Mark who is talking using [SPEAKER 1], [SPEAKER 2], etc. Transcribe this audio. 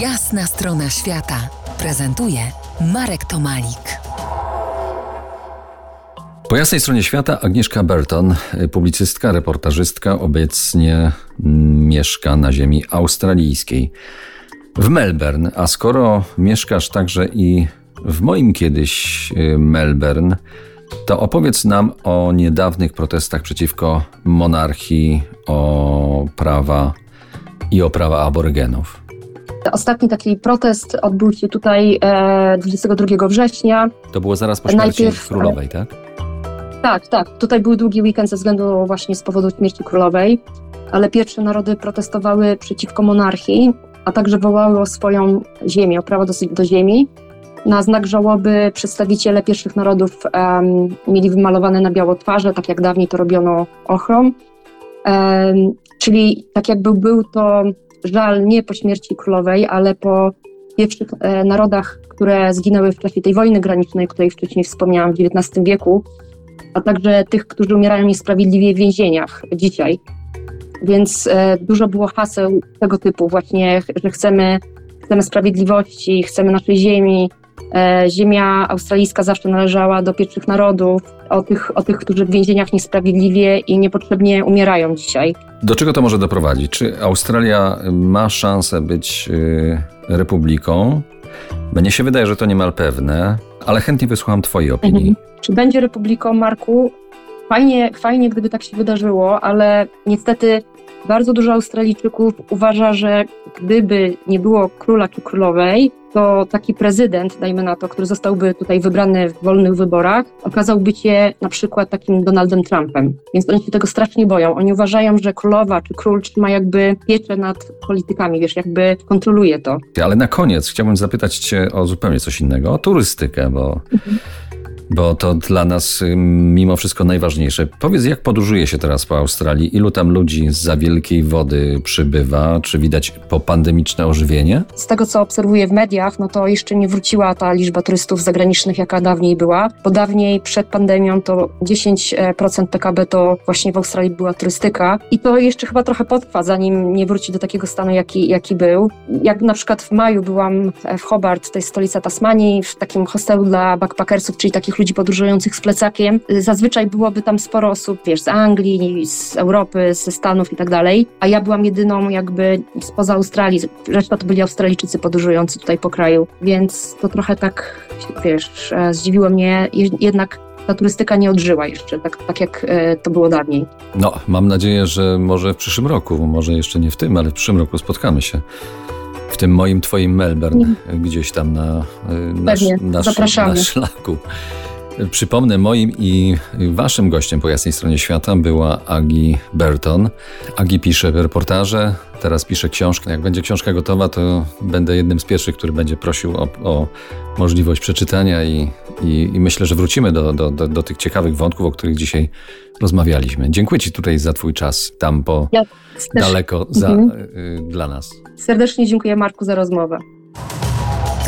[SPEAKER 1] Jasna strona świata prezentuje Marek Tomalik.
[SPEAKER 2] Po jasnej stronie świata Agnieszka Burton, publicystka, reportażystka, obecnie mieszka na ziemi australijskiej. W Melbourne, a skoro mieszkasz także i w moim kiedyś y, Melbourne, to opowiedz nam o niedawnych protestach przeciwko monarchii, o prawa i o prawa aborygenów.
[SPEAKER 3] Ostatni taki protest odbył się tutaj 22 e, września.
[SPEAKER 2] To było zaraz po śmierci Najpierw, królowej, tak?
[SPEAKER 3] Tak, tak. Tutaj był długi weekend ze względu właśnie z powodu śmierci królowej, ale pierwsze narody protestowały przeciwko monarchii, a także wołały o swoją ziemię, o prawo do, do ziemi. Na znak żałoby przedstawiciele pierwszych narodów um, mieli wymalowane na biało twarze, tak jak dawniej to robiono ochrom. Um, czyli tak jakby był to żal nie po śmierci królowej, ale po pierwszych e, narodach, które zginęły w czasie tej wojny granicznej, o której wcześniej wspomniałam w XIX wieku, a także tych, którzy umierają niesprawiedliwie w więzieniach dzisiaj. Więc e, dużo było haseł tego typu, właśnie, że chcemy, chcemy sprawiedliwości, chcemy naszej ziemi. E, ziemia australijska zawsze należała do pierwszych narodów, o tych, o tych, którzy w więzieniach niesprawiedliwie i niepotrzebnie umierają dzisiaj.
[SPEAKER 2] Do czego to może doprowadzić? Czy Australia ma szansę być y, republiką? Mnie się wydaje, że to niemal pewne, ale chętnie wysłucham Twojej opinii. Mhm.
[SPEAKER 3] Czy będzie republiką, Marku? Fajnie, fajnie, gdyby tak się wydarzyło, ale niestety bardzo dużo Australijczyków uważa, że gdyby nie było króla czy królowej, to taki prezydent, dajmy na to, który zostałby tutaj wybrany w wolnych wyborach, okazałby się na przykład takim Donaldem Trumpem. Więc oni się tego strasznie boją. Oni uważają, że królowa czy król trzyma jakby pieczę nad politykami, wiesz, jakby kontroluje to.
[SPEAKER 2] Ale na koniec chciałbym zapytać Cię o zupełnie coś innego, o turystykę, bo. Mhm bo to dla nas mimo wszystko najważniejsze. Powiedz, jak podróżuje się teraz po Australii? Ilu tam ludzi za wielkiej wody przybywa? Czy widać popandemiczne ożywienie?
[SPEAKER 3] Z tego, co obserwuję w mediach, no to jeszcze nie wróciła ta liczba turystów zagranicznych, jaka dawniej była, bo dawniej przed pandemią to 10% PKB to właśnie w Australii była turystyka i to jeszcze chyba trochę potrwa, zanim nie wróci do takiego stanu, jaki, jaki był. Jak na przykład w maju byłam w Hobart, to jest stolica Tasmanii, w takim hostelu dla backpackersów, czyli takich ludzi podróżujących z plecakiem. Zazwyczaj byłoby tam sporo osób, wiesz, z Anglii, z Europy, ze Stanów i tak dalej, a ja byłam jedyną jakby spoza Australii. Reszta to byli Australijczycy podróżujący tutaj po kraju, więc to trochę tak, wiesz, e, zdziwiło mnie. Jednak ta turystyka nie odżyła jeszcze, tak, tak jak e, to było dawniej.
[SPEAKER 2] No, mam nadzieję, że może w przyszłym roku, może jeszcze nie w tym, ale w przyszłym roku spotkamy się w tym moim, twoim Melbourne, mm. gdzieś tam na, e, na, na, na, na szlaku. Przypomnę, moim i waszym gościem po jasnej stronie świata była Agi Burton. Agi pisze reportaże, teraz pisze książkę. Jak będzie książka gotowa, to będę jednym z pierwszych, który będzie prosił o, o możliwość przeczytania i, i, i, myślę, że wrócimy do, do, do, do, tych ciekawych wątków, o których dzisiaj rozmawialiśmy. Dziękuję Ci tutaj za Twój czas tam po ja daleko za, mhm. y, dla nas.
[SPEAKER 3] Serdecznie dziękuję Marku za rozmowę.